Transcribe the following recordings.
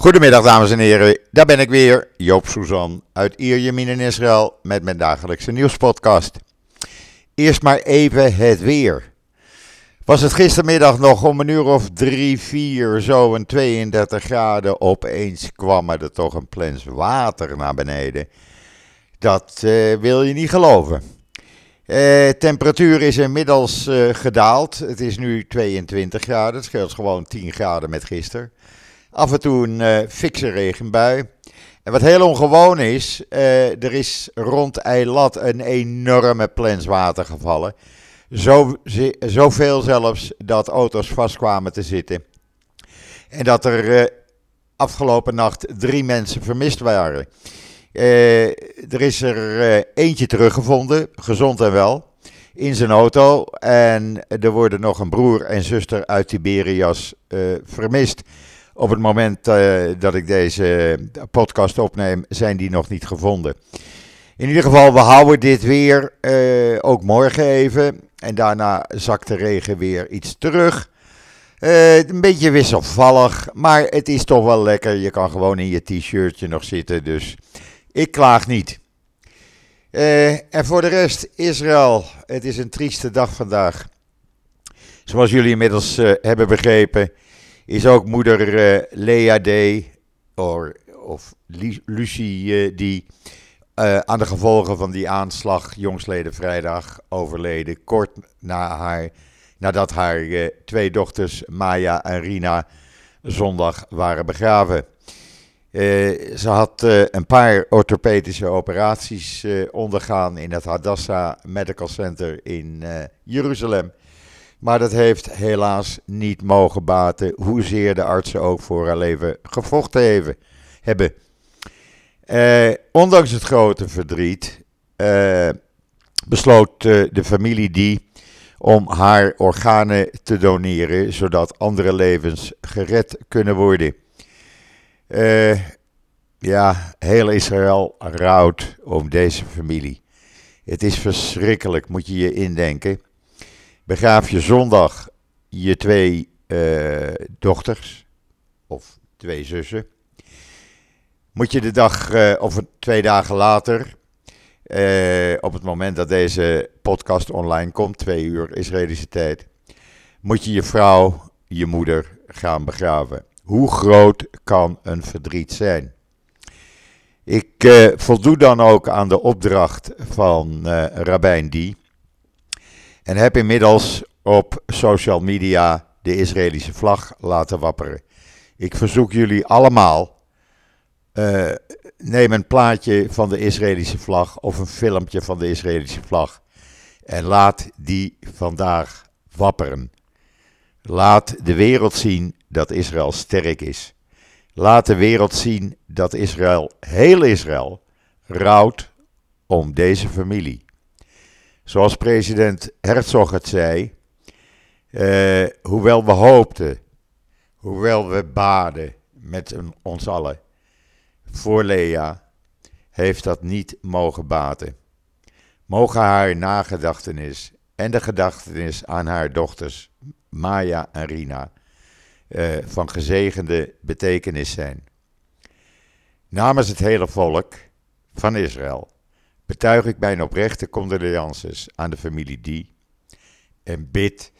Goedemiddag dames en heren, daar ben ik weer, Joop Suzan uit Ierjemien in Israël met mijn dagelijkse nieuwspodcast. Eerst maar even het weer. Was het gistermiddag nog om een uur of drie, vier, zo een 32 graden, opeens kwam er toch een plens water naar beneden. Dat uh, wil je niet geloven. Uh, temperatuur is inmiddels uh, gedaald. Het is nu 22 graden. Het scheelt gewoon 10 graden met gisteren. Af en toe een uh, fikse regenbui. En wat heel ongewoon is, uh, er is rond Eilat een enorme plens water gevallen. Zo, zoveel zelfs dat auto's vast kwamen te zitten. En dat er uh, afgelopen nacht drie mensen vermist waren. er is er eentje teruggevonden, gezond en wel, in zijn auto. En er worden nog een broer en zuster uit Tiberias vermist. Op het moment uh, dat ik deze podcast opneem, zijn die nog niet gevonden. In ieder geval, we houden dit weer uh, ook morgen even. En daarna zakt de regen weer iets terug. Een beetje wisselvallig, maar het is toch wel lekker. Je kan gewoon in je t-shirtje nog zitten, dus ik klaag niet. en voor de rest, Israël. Het is een trieste dag vandaag. Zoals jullie inmiddels hebben begrepen is ook moeder uh, Lea D. Of Lucie uh, die uh, aan de gevolgen van die aanslag jongsleden vrijdag overleden. Kort na haar, nadat haar twee dochters Maya en Rina zondag waren begraven. ze had een paar orthopedische operaties ondergaan in het Hadassah Medical Center in Jeruzalem. Maar dat heeft helaas niet mogen baten, hoezeer de artsen ook voor haar leven gevochten hebben. Eh, ondanks het grote verdriet eh, besloot uh, de familie die om haar organen te doneren, zodat andere levens gered kunnen worden. Eh, ja, heel Israël rouwt om deze familie. Het is verschrikkelijk, moet je je indenken begraaf je zondag je twee uh, dochters of twee zussen. Moet je de dag uh, of twee dagen later, uh, op het moment dat deze podcast online komt, twee uur Israëlische tijd, moet je je vrouw, je moeder gaan begraven. Hoe groot kan een verdriet zijn? Ik voldoe dan ook aan de opdracht van Rabijn Die en heb inmiddels op social media de Israëlische vlag laten wapperen. Ik verzoek jullie allemaal, uh, neem een plaatje van de Israëlische vlag of een filmpje van de Israëlische vlag en laat die vandaag wapperen. Laat de wereld zien dat Israël sterk is. Laat de wereld zien dat Israël, heel Israël, rouwt om deze familie. Zoals president Herzog het zei, uh, hoewel we hoopten, hoewel we baden met ons allen voor Lea, heeft dat niet mogen baten. Mogen haar nagedachtenis en de gedachtenis aan haar dochters Maya en Rina uh, van gezegende betekenis zijn. Namens het hele volk van Israël betuig ik mijn oprechte condolences aan de familie Die en bid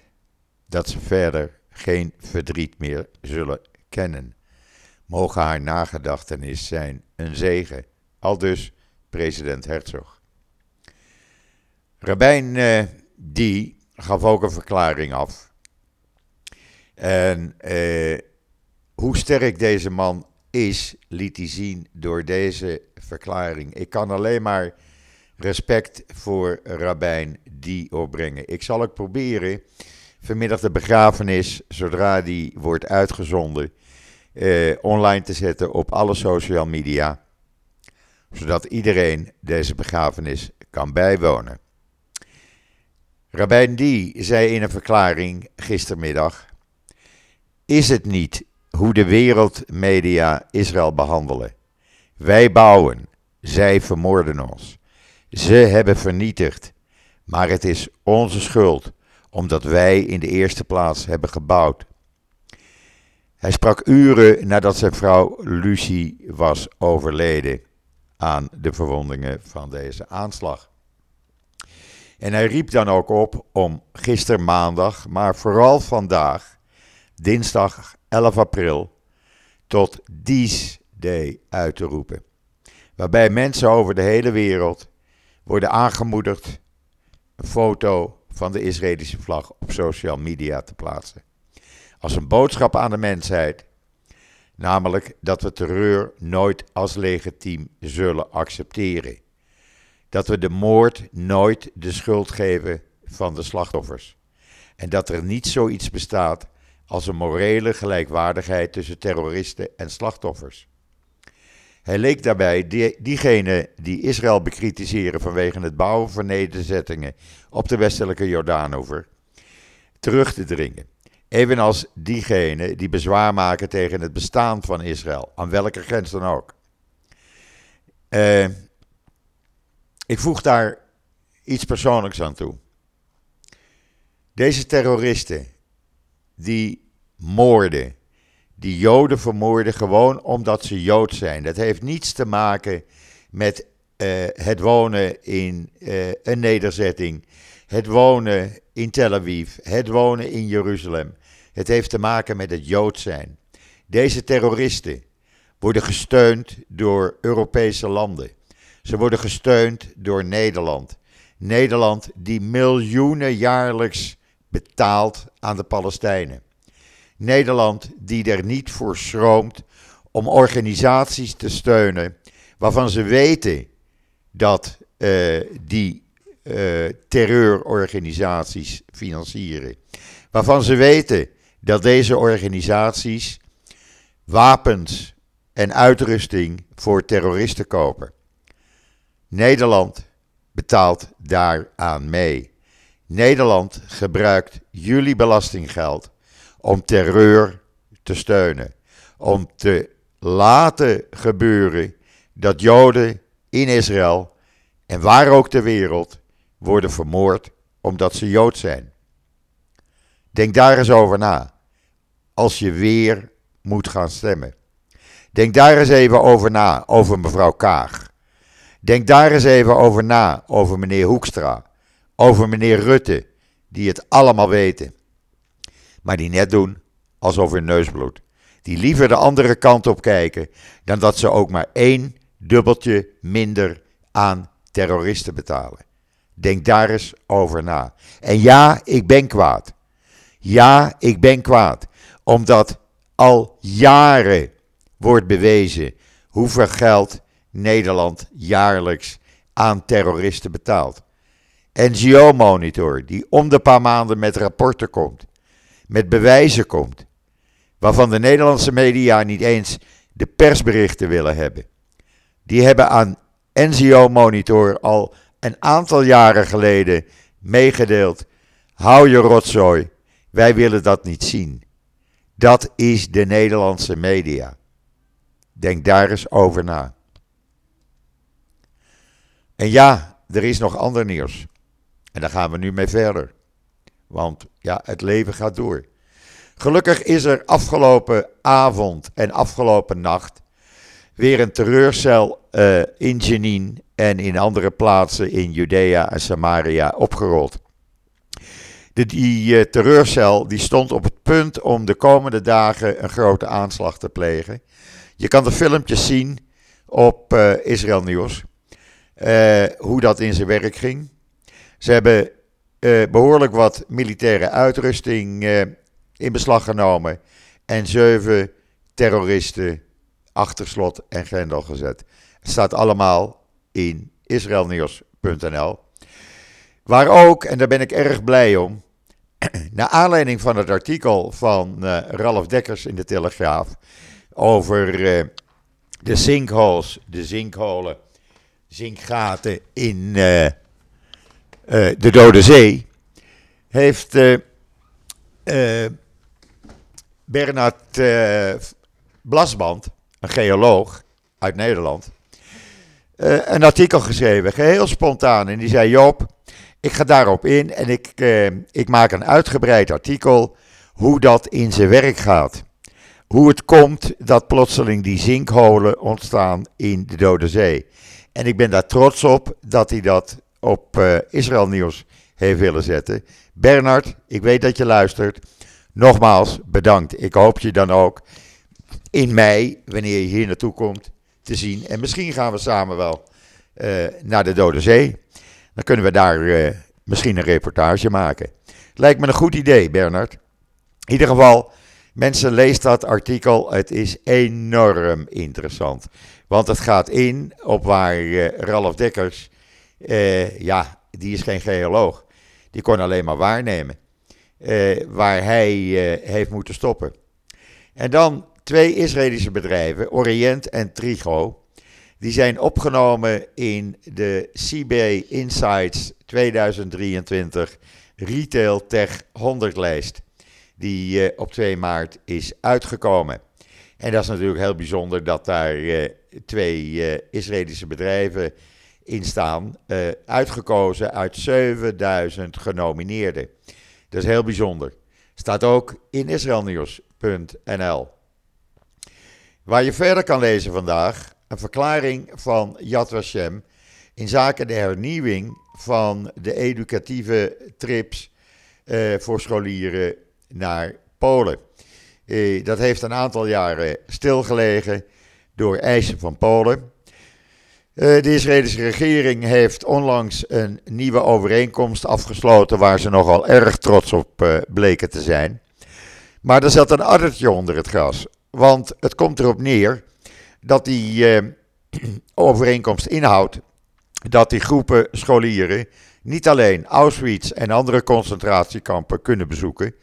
dat ze verder geen verdriet meer zullen kennen. Mogen haar nagedachtenis zijn een zegen, al dus president Herzog. Rabijn uh, Die gaf ook een verklaring af. En uh, hoe sterk deze man is, liet hij zien door deze verklaring. Ik kan alleen maar respect voor Rabijn die opbrengen. Ik zal ook proberen vanmiddag de begrafenis, zodra die wordt uitgezonden, eh, online te zetten op alle social media. Zodat iedereen deze begrafenis kan bijwonen. Rabijn die zei in een verklaring gistermiddag: Is het niet hoe de wereldmedia Israël behandelen? Wij bouwen, zij vermoorden ons. Ze hebben vernietigd, maar het is onze schuld, omdat wij in de eerste plaats hebben gebouwd. Hij sprak uren nadat zijn vrouw Lucie was overleden aan de verwondingen van deze aanslag. En hij riep dan ook op om gisteren maandag, maar vooral vandaag, dinsdag 11 april, tot Dies Day uit te roepen. Waarbij mensen over de hele wereld worden aangemoedigd een foto van de Israëlische vlag op social media te plaatsen. Als een boodschap aan de mensheid, namelijk dat we terreur nooit als legitiem zullen accepteren. Dat we de moord nooit de schuld geven van de slachtoffers. En dat er niet zoiets bestaat als een morele gelijkwaardigheid tussen terroristen en slachtoffers. Hij leek daarbij die, diegenen die Israël bekritiseren vanwege het bouwen van nederzettingen op de westelijke Jordaanover terug te dringen. Evenals diegenen die bezwaar maken tegen het bestaan van Israël, aan welke grens dan ook. Uh, ik voeg daar iets persoonlijks aan toe. Deze terroristen die moorden, die Joden vermoorden gewoon omdat ze Jood zijn. Dat heeft niets te maken met uh, het wonen in uh, een nederzetting, het wonen in Tel Aviv, het wonen in Jeruzalem. Het heeft te maken met het Jood zijn. Deze terroristen worden gesteund door Europese landen. Ze worden gesteund door Nederland. Nederland die miljoenen jaarlijks betaalt aan de Palestijnen. Nederland die er niet voor schroomt om organisaties te steunen waarvan ze weten dat uh, die uh, terreurorganisaties financieren. Waarvan ze weten dat deze organisaties wapens en uitrusting voor terroristen kopen. Nederland betaalt daaraan mee. Nederland gebruikt jullie belastinggeld om terreur te steunen. Om te laten gebeuren dat Joden in Israël en waar ook ter wereld worden vermoord omdat ze Jood zijn. Denk daar eens over na. Als je weer moet gaan stemmen. Denk daar eens even over na, over mevrouw Kaag. Denk daar eens even over na, over meneer Hoekstra. Over meneer Rutte, die het allemaal weten. Maar die net doen alsof hun neusbloed. Die liever de andere kant op kijken dan dat ze ook maar één dubbeltje minder aan terroristen betalen. Denk daar eens over na. En ja, ik ben kwaad. Ja, ik ben kwaad. Omdat al jaren wordt bewezen hoeveel geld Nederland jaarlijks aan terroristen betaalt. NGO Monitor, die om de paar maanden met rapporten komt, met bewijzen komt, waarvan de Nederlandse media niet eens de persberichten willen hebben. Die hebben aan NGO Monitor al een aantal jaren geleden meegedeeld: hou je rotzooi, wij willen dat niet zien. Dat is de Nederlandse media. Denk daar eens over na. En ja, er is nog ander nieuws. En daar gaan we nu mee verder. Want ja, het leven gaat door. Gelukkig is er afgelopen avond en afgelopen nacht weer een terreurcel uh, in Jenin en in andere plaatsen in Judea en Samaria opgerold. De, die uh, terreurcel die stond op het punt om de komende dagen een grote aanslag te plegen. Je kan de filmpjes zien op uh, Israël Nieuws. hoe dat in zijn werk ging. Ze hebben behoorlijk wat militaire uitrusting in beslag genomen. En zeven terroristen achter slot en grendel gezet. Staat allemaal in israelnieuws.nl. Waar ook, en daar ben ik erg blij om, naar aanleiding van het artikel van uh, Ralf Dekkers in de Telegraaf over de sinkholes, de zinkholen, zinkgaten in de Dode Zee, heeft Bernard Blasband, een geoloog uit Nederland, een artikel geschreven, geheel spontaan. En die zei: Joop, ik ga daarop in en ik, ik maak een uitgebreid artikel hoe dat in zijn werk gaat. hoe het komt dat plotseling die zinkholen ontstaan in de Dode Zee. En ik ben daar trots op dat hij dat op uh, Israël Nieuws heeft willen zetten. Bernard, ik weet dat je luistert. Nogmaals, bedankt. Ik hoop je dan ook in mei, wanneer je hier naartoe komt, te zien. En misschien gaan we samen wel uh, naar de Dode Zee. Dan kunnen we daar uh, misschien een reportage maken. Lijkt me een goed idee, Bernard. In ieder geval, mensen, lees dat artikel. Het is enorm interessant. Want het gaat in op waar uh, Ralf Dekkers, ja, die is geen geoloog. Die kon alleen maar waarnemen. waar hij heeft moeten stoppen. En dan twee Israëlische bedrijven, Orient en Trigo, die zijn opgenomen in de CB Insights 2023 Retail Tech 100 lijst, die op 2 maart is uitgekomen. En dat is natuurlijk heel bijzonder dat daar twee Israëlische bedrijven in staan, uitgekozen uit 7000 genomineerden. Dat is heel bijzonder. Staat ook in israelnieuws.nl. Waar je verder kan lezen vandaag, een verklaring van Yad Vashem in zaken de hernieuwing van de educatieve trips uh, voor scholieren naar Polen. Uh, dat heeft een aantal jaren stilgelegen door eisen van Polen. Uh, de Israëlische regering heeft onlangs een nieuwe overeenkomst afgesloten waar ze nogal erg trots op bleken te zijn. Maar er zat een addertje onder het gras. Want het komt erop neer dat die eh, overeenkomst inhoudt dat die groepen scholieren niet alleen Auschwitz en andere concentratiekampen kunnen bezoeken,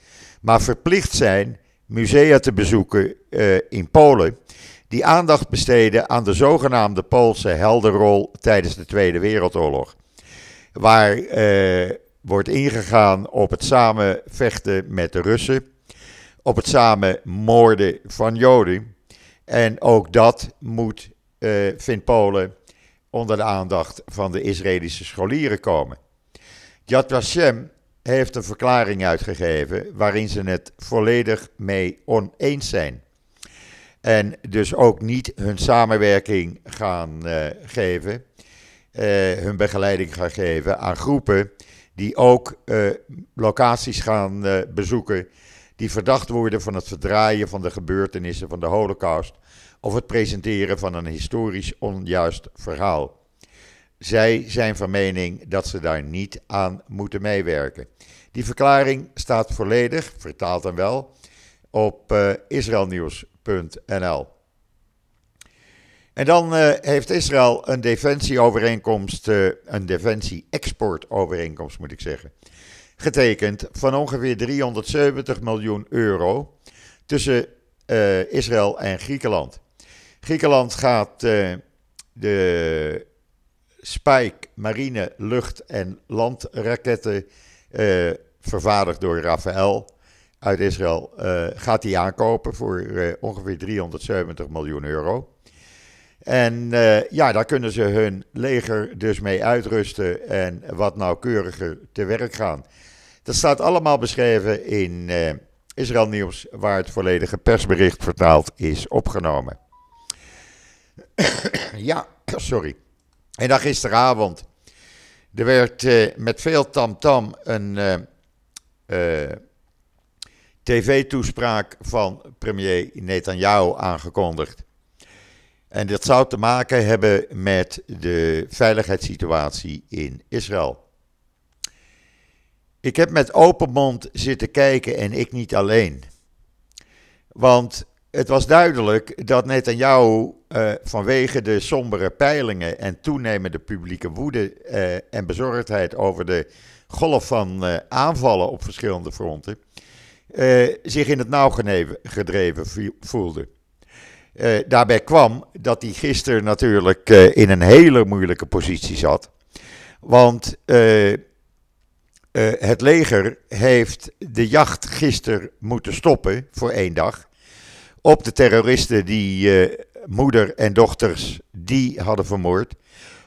maar verplicht zijn musea te bezoeken in Polen die aandacht besteden aan de zogenaamde Poolse heldenrol tijdens de Tweede Wereldoorlog. Waar uh, wordt ingegaan op het samenvechten met de Russen op het samenmoorden van Joden. En ook dat moet, uh, vindt Polen, onder de aandacht van de Israëlische scholieren komen. Yad Vashem heeft een verklaring uitgegeven waarin ze het volledig mee oneens zijn. En dus ook niet hun samenwerking gaan uh, geven, uh, hun begeleiding gaan geven aan groepen die ook uh, locaties gaan bezoeken die verdacht worden van het verdraaien van de gebeurtenissen van de Holocaust of het presenteren van een historisch onjuist verhaal. Zij zijn van mening dat ze daar niet aan moeten meewerken. Die verklaring staat volledig, vertaald dan wel, op uh, En dan uh, heeft Israël een defensieovereenkomst, uh, een defensie-exportovereenkomst moet ik zeggen, getekend van ongeveer 370 miljoen euro tussen uh, Israël en Griekenland. Griekenland gaat de Spike marine, lucht- en landraketten vervaardigd door Rafael uit Israël, gaat die aankopen voor ongeveer 370 miljoen euro. En ja, daar kunnen ze hun leger dus mee uitrusten en wat nauwkeuriger te werk gaan. Dat staat allemaal beschreven in Israël Nieuws, waar het volledige persbericht vertaald is opgenomen. ja, sorry. En dan gisteravond. Er werd met veel tamtam -tam een tv-toespraak van premier Netanyahu aangekondigd. En dat zou te maken hebben met de veiligheidssituatie in Israël. Ik heb met open mond zitten kijken en ik niet alleen. Want het was duidelijk dat Netanyahu uh, vanwege de sombere peilingen en toenemende publieke woede uh, en bezorgdheid over de golf van uh, aanvallen op verschillende fronten zich in het nauw gedreven voelde. daarbij kwam dat hij gisteren natuurlijk in een hele moeilijke positie zat. Want het leger heeft de jacht gisteren moeten stoppen voor één dag. Op de terroristen die moeder en dochters die hadden vermoord.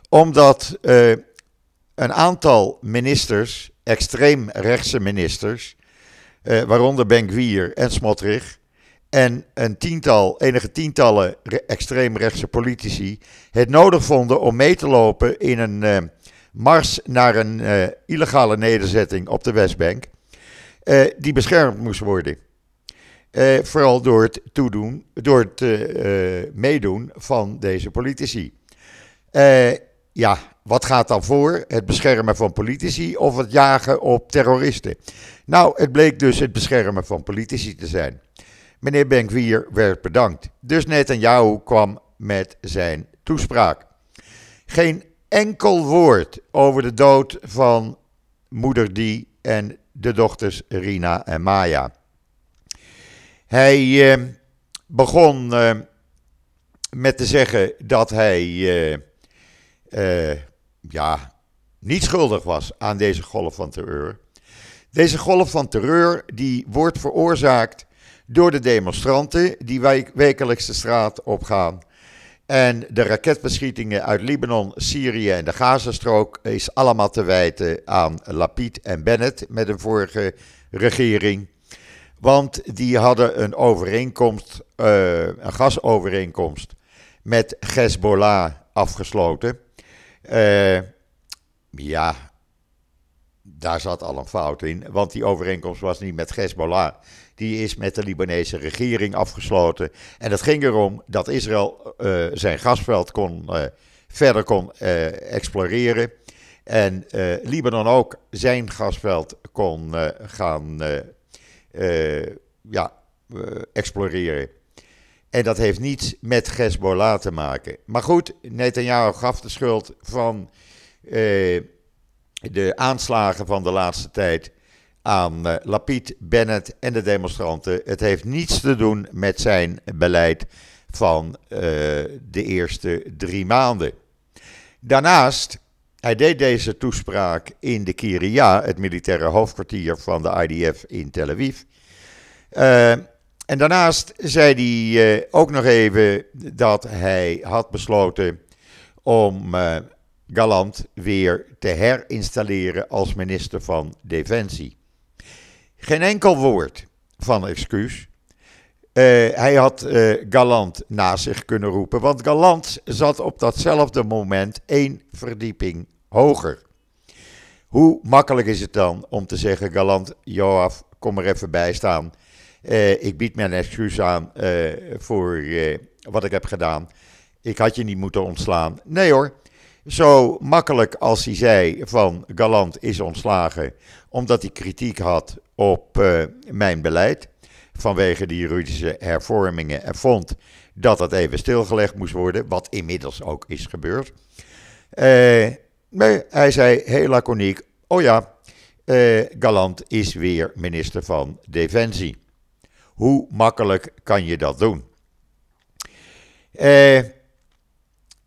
Omdat een aantal ministers, extreem rechtse ministers, waaronder Ben Gwier en Smotrich, en een tiental, enige tientallen extreemrechtse politici het nodig vonden om mee te lopen in een uh, mars naar een uh, illegale nederzetting op de Westbank, die beschermd moest worden. vooral door het, toedoen, door het meedoen van deze politici. ja, wat gaat dan voor? Het beschermen van politici of het jagen op terroristen? Nou, het bleek dus het beschermen van politici te zijn. Meneer Benkwier werd bedankt. Dus Netanyahu kwam met zijn toespraak. Geen enkel woord over de dood van moeder Die en de dochters Rina en Maya. Hij eh, begon eh, met te zeggen dat hij eh, ja, niet schuldig was aan deze golf van terreur. Deze golf van terreur die wordt veroorzaakt door de demonstranten die wekelijks de straat opgaan. En de raketbeschietingen uit Libanon, Syrië en de Gazastrook is allemaal te wijten aan Lapid en Bennett met een vorige regering. Want die hadden een overeenkomst, uh, een gasovereenkomst met Hezbollah afgesloten. Uh, ja, daar zat al een fout in, want die overeenkomst was niet met Hezbollah. Die is met de Libanese regering afgesloten. En het ging erom dat Israël uh, zijn gasveld kon, uh, verder kon exploreren. En Libanon ook zijn gasveld kon gaan ja, exploreren. En dat heeft niets met Hezbollah te maken. Maar goed, Netanyahu gaf de schuld van de aanslagen van de laatste tijd aan uh, Lapid, Bennett en de demonstranten. Het heeft niets te doen met zijn beleid van uh, de eerste drie maanden. Daarnaast, hij deed deze toespraak in de Kiria, het militaire hoofdkwartier van de IDF in Tel Aviv. En daarnaast zei hij ook nog even dat hij had besloten om Galant weer te herinstalleren als minister van Defensie. Geen enkel woord van excuus. Uh, hij had Galant na zich kunnen roepen, want Galant zat op datzelfde moment één verdieping hoger. Hoe makkelijk is het dan om te zeggen: Galant, Joaf, kom er even bij staan. Uh, ik bied mijn excuus aan voor wat ik heb gedaan. Ik had je niet moeten ontslaan. Nee hoor, zo makkelijk als hij zei van Galant is ontslagen omdat hij kritiek had op mijn beleid vanwege die juridische hervormingen en vond dat dat even stilgelegd moest worden, wat inmiddels ook is gebeurd. Nee, hij zei heel laconiek, oh ja, Galant is weer minister van Defensie. Hoe makkelijk kan je dat doen?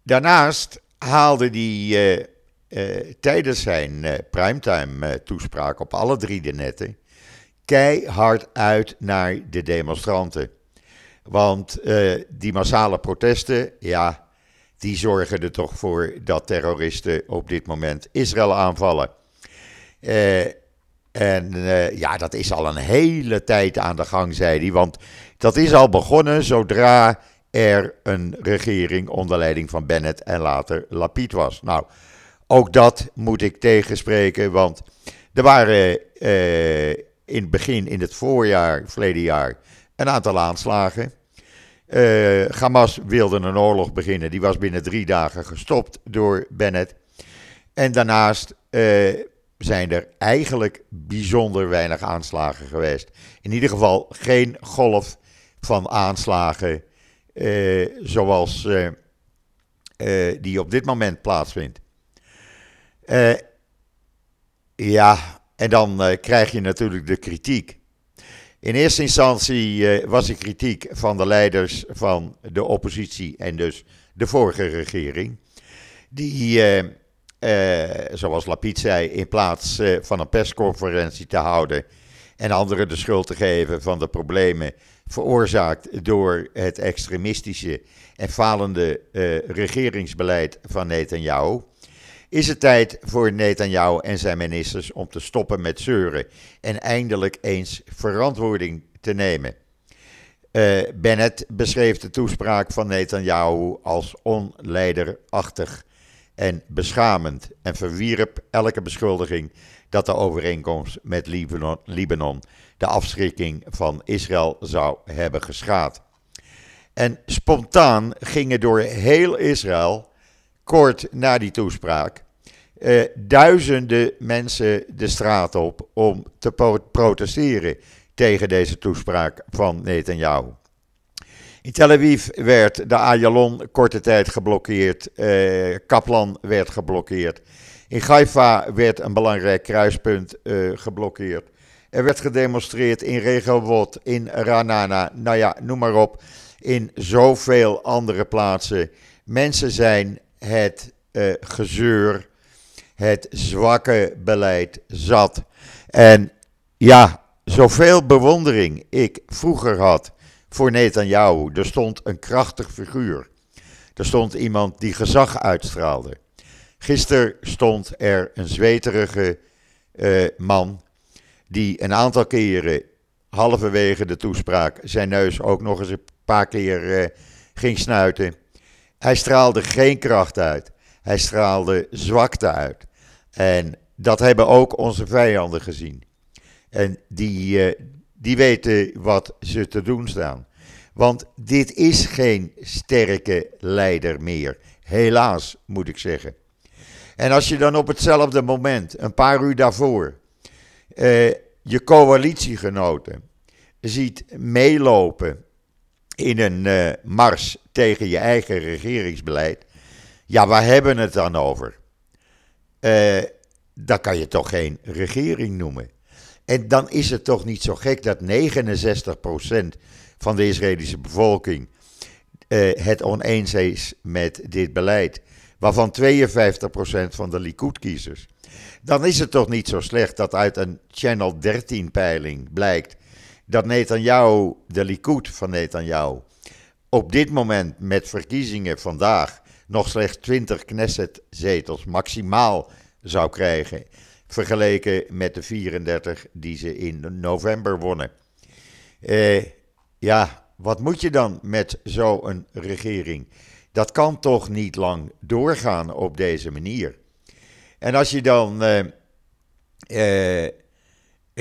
daarnaast haalde hij tijdens zijn primetime toespraak op alle drie de netten keihard uit naar de demonstranten. Want uh, die massale protesten, ja, die zorgen er toch voor dat terroristen op dit moment Israël aanvallen. En uh, ja, dat is al een hele tijd aan de gang, zei hij. Want dat is al begonnen zodra er een regering onder leiding van Bennett en later Lapid was. Nou, ook dat moet ik tegenspreken, want er waren in het begin, in het voorjaar, verleden jaar, een aantal aanslagen. Uh, Hamas wilde een oorlog beginnen. Die was binnen drie dagen gestopt door Bennett. En daarnaast zijn er eigenlijk bijzonder weinig aanslagen geweest. In ieder geval geen golf van aanslagen uh, zoals die op dit moment plaatsvindt. ja, en dan uh, krijg je natuurlijk de kritiek. In eerste instantie was er kritiek van de leiders van de oppositie en dus de vorige regering. Die, zoals Lapid zei, in plaats van een persconferentie te houden en anderen de schuld te geven van de problemen veroorzaakt door het extremistische en falende regeringsbeleid van Netanyahu is het tijd voor Netanyahu en zijn ministers om te stoppen met zeuren en eindelijk eens verantwoording te nemen. Bennett beschreef de toespraak van Netanyahu als onleiderachtig en beschamend en verwierp elke beschuldiging dat de overeenkomst met Libanon, de afschrikking van Israël zou hebben geschaad. En spontaan gingen door heel Israël, kort na die toespraak, eh, duizenden mensen de straat op om te protesteren tegen deze toespraak van Netanyahu. In Tel Aviv werd de Ayalon korte tijd geblokkeerd, eh, Kaplan werd geblokkeerd. In Haifa werd een belangrijk kruispunt eh, geblokkeerd. Er werd gedemonstreerd in Rehovot, in Ranana, nou ja, noem maar op. In zoveel andere plaatsen. Mensen zijn het uh, gezeur, het zwakke beleid zat. En ja, zoveel bewondering ik vroeger had voor Netanyahu. Er stond een krachtig figuur. Er stond iemand die gezag uitstraalde. Gisteren stond er een zweterige uh, man die een aantal keren halverwege de toespraak zijn neus ook nog eens een paar keer uh, ging snuiten. Hij straalde geen kracht uit. Hij straalde zwakte uit. En dat hebben ook onze vijanden gezien. En die, uh, die weten wat ze te doen staan. Want dit is geen sterke leider meer. Helaas, moet ik zeggen. En als je dan op hetzelfde moment, een paar uur daarvoor, uh, je coalitiegenoten ziet meelopen in een uh, mars tegen je eigen regeringsbeleid, ja, waar hebben we het dan over? Uh, dat kan je toch geen regering noemen. En dan is het toch niet zo gek dat 69% van de Israëlische bevolking uh, het oneens is met dit beleid waarvan 52% van de Likud-kiezers. Dan is het toch niet zo slecht dat uit een Channel 13-peiling blijkt dat Netanyahu, de Likud van Netanyahu, op dit moment met verkiezingen vandaag nog slechts 20 Knesset-zetels maximaal zou krijgen, vergeleken met de 34 die ze in november wonnen. Eh, ja, wat moet je dan met zo'n regering? Dat kan toch niet lang doorgaan op deze manier. En als je dan uh, uh,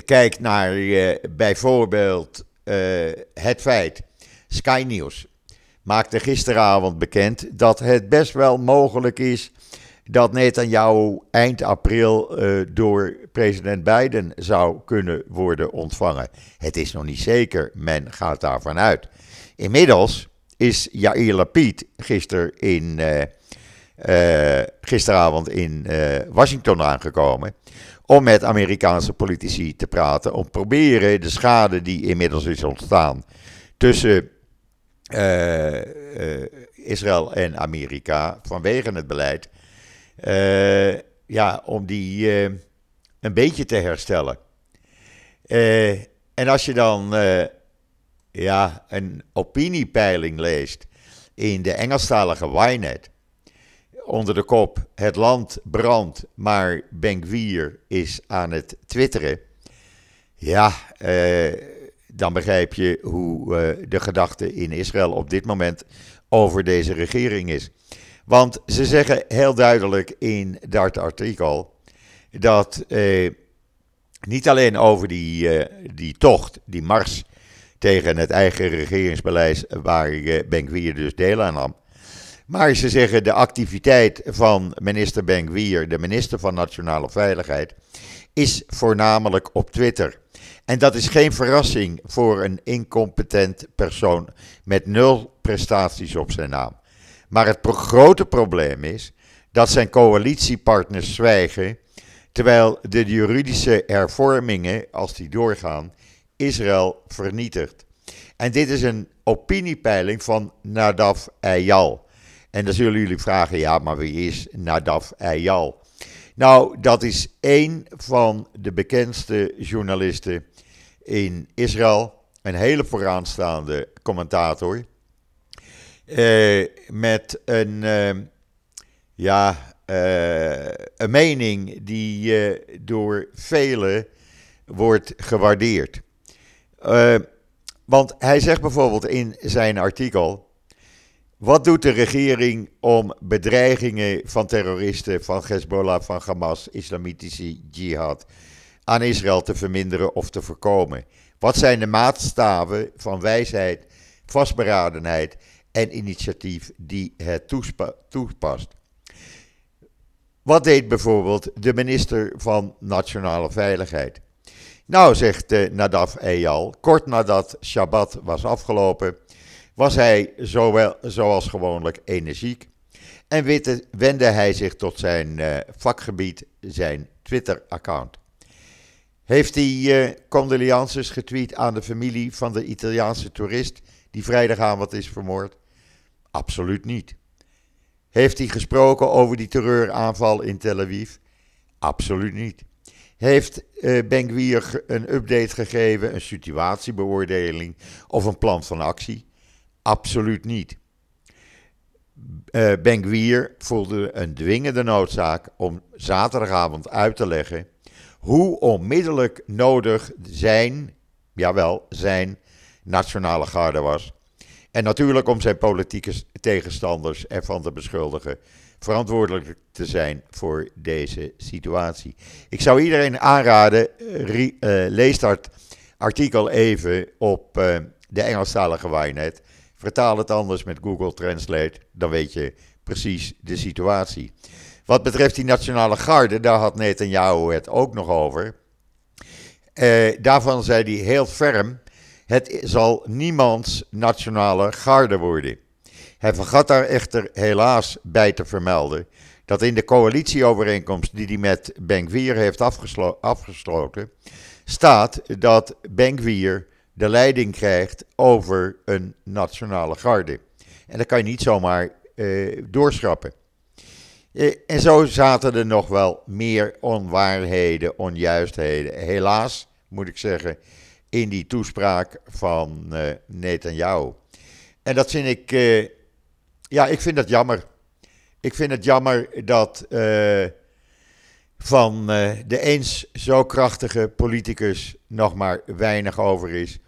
kijkt naar bijvoorbeeld het feit, Sky News maakte gisteravond bekend dat het best wel mogelijk is dat Netanyahu eind april door president Biden zou kunnen worden ontvangen. Het is nog niet zeker, men gaat daarvan uit. Inmiddels is Yair Lapid gisteren in, uh, uh, gisteravond in Washington aangekomen. Om met Amerikaanse politici te praten. Om proberen de schade die inmiddels is ontstaan tussen Israël en Amerika vanwege het beleid. Ja, om die een beetje te herstellen. en als je dan ja, een opiniepeiling leest in de Engelstalige Ynet onder de kop het land brandt, maar Benkwier is aan het twitteren. Ja, eh, dan begrijp je hoe eh, de gedachte in Israël op dit moment over deze regering is. Want ze zeggen heel duidelijk in dat artikel dat eh, niet alleen over die, uh, die tocht, die mars tegen het eigen regeringsbeleid waar Benkwier dus deel aan nam. Maar ze zeggen de activiteit van minister Benkwier, de minister van Nationale Veiligheid, is voornamelijk op Twitter. En dat is geen verrassing voor een incompetent persoon met nul prestaties op zijn naam. Maar het grote probleem is dat zijn coalitiepartners zwijgen, terwijl de juridische hervormingen, als die doorgaan, Israël vernietigt. En dit is een opiniepeiling van Nadav Eyal. En dan zullen jullie vragen, ja, maar wie is Nadav Eyal? Nou, dat is één van de bekendste journalisten in Israël. Een hele vooraanstaande commentator. Uh, met een, uh, ja, uh, een mening die door velen wordt gewaardeerd. Want hij zegt bijvoorbeeld in zijn artikel. Wat doet de regering om bedreigingen van terroristen van Hezbollah, van Hamas, islamitische jihad aan Israël te verminderen of te voorkomen? Wat zijn de maatstaven van wijsheid, vastberadenheid en initiatief die het toepast? Wat deed bijvoorbeeld de minister van Nationale Veiligheid? Nou, zegt uh, Nadav Eyal, kort nadat Shabbat was afgelopen, was hij zowel, zoals gewoonlijk energiek en wendde hij zich tot zijn uh, vakgebied, zijn Twitter-account. Heeft hij uh, condolences getweet aan de familie van de Italiaanse toerist die vrijdagavond is vermoord? Absoluut niet. Heeft hij gesproken over die terreuraanval in Tel Aviv? Absoluut niet. Heeft uh, Ben een update gegeven, een situatiebeoordeling of een plan van actie? Absoluut niet. Uh, ben voelde een dwingende noodzaak om zaterdagavond uit te leggen hoe onmiddellijk nodig zijn, jawel, zijn nationale garde was. En natuurlijk om zijn politieke tegenstanders ervan te beschuldigen verantwoordelijk te zijn voor deze situatie. Ik zou iedereen aanraden, uh, lees dat artikel even op uh, de Engelstalige Wynet. Vertaal het anders met Google Translate, dan weet je precies de situatie. Wat betreft die Nationale Garde, daar had Netanyahu het ook nog over. Daarvan zei hij heel ferm: het zal niemands Nationale Garde worden. Hij vergat daar echter helaas bij te vermelden dat in de coalitieovereenkomst die hij met Benkwier heeft afgeslo afgesloten, staat dat Benkwier de leiding krijgt over een nationale garde. En dat kan je niet zomaar uh, doorschrappen. Uh, en zo zaten er nog wel meer onwaarheden, onjuistheden. Helaas, moet ik zeggen, in die toespraak van uh, Netanyahu. En dat vind ik ja, ik vind dat jammer. Ik vind het jammer dat uh, van de eens zo krachtige politicus nog maar weinig over is.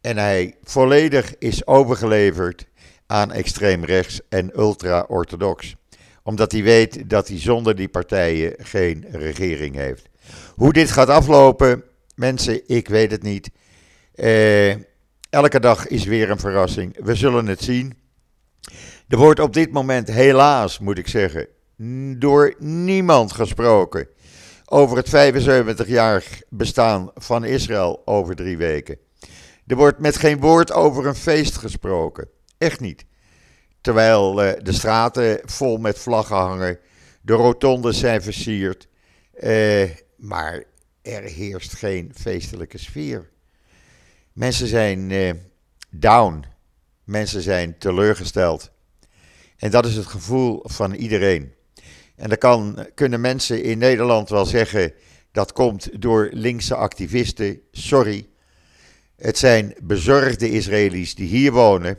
En hij volledig is overgeleverd aan extreem rechts en ultra-orthodox. Omdat hij weet dat hij zonder die partijen geen regering heeft. Hoe dit gaat aflopen, mensen, ik weet het niet. Uh, elke dag is weer een verrassing. We zullen het zien. Er wordt op dit moment helaas, moet ik zeggen, door niemand gesproken over het 75-jarig bestaan van Israël over drie weken. Er wordt met geen woord over een feest gesproken. Echt niet. Terwijl uh, de straten vol met vlaggen hangen, de rotondes zijn versierd, uh, maar er heerst geen feestelijke sfeer. Mensen zijn uh, down, mensen zijn teleurgesteld. En dat is het gevoel van iedereen. En dan kan, kunnen mensen in Nederland wel zeggen dat komt door linkse activisten. Sorry. Het zijn bezorgde Israëli's die hier wonen,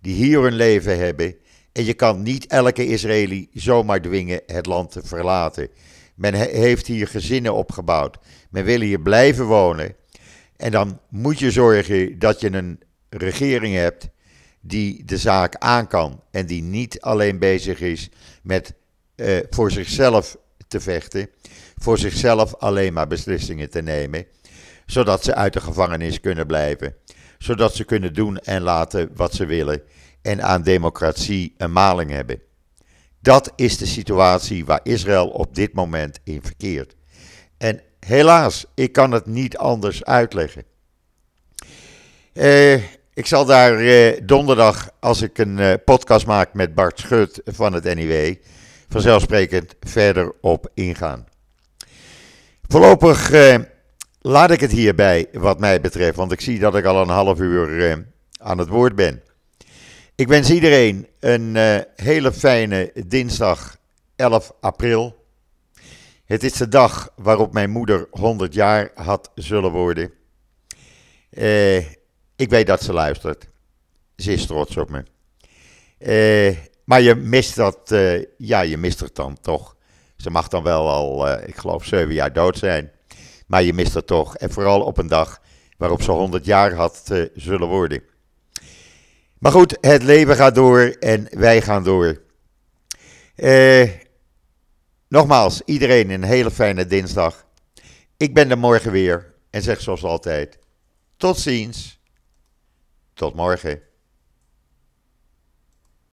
die hier hun leven hebben. En je kan niet elke Israëli zomaar dwingen het land te verlaten. Men heeft hier gezinnen opgebouwd. Men wil hier blijven wonen. En dan moet je zorgen dat je een regering hebt die de zaak aan kan en die niet alleen bezig is met uh, voor zichzelf te vechten, voor zichzelf alleen maar beslissingen te nemen, zodat ze uit de gevangenis kunnen blijven, zodat ze kunnen doen en laten wat ze willen en aan democratie een maling hebben. Dat is de situatie waar Israël op dit moment in verkeert. En helaas, ik kan het niet anders uitleggen. Uh, ik zal daar eh, donderdag, als ik een eh, podcast maak met Bart Schut van het NIW, vanzelfsprekend verder op ingaan. Voorlopig eh, laat ik het hierbij, wat mij betreft, want ik zie dat ik al een half uur eh, aan het woord ben. Ik wens iedereen een eh, hele fijne dinsdag 11 april. Het is de dag waarop mijn moeder 100 jaar had zullen worden. Eh ik weet dat ze luistert. Ze is trots op me. Uh, maar je mist dat, uh, ja, je mist het dan toch. Ze mag dan wel al, ik geloof, zeven jaar dood zijn. Maar je mist het toch. En vooral op een dag waarop ze 100 jaar had zullen worden. Maar goed, het leven gaat door en wij gaan door. Uh, nogmaals, iedereen een hele fijne dinsdag. Ik ben er morgen weer en zeg zoals altijd: tot ziens. Tot morgen.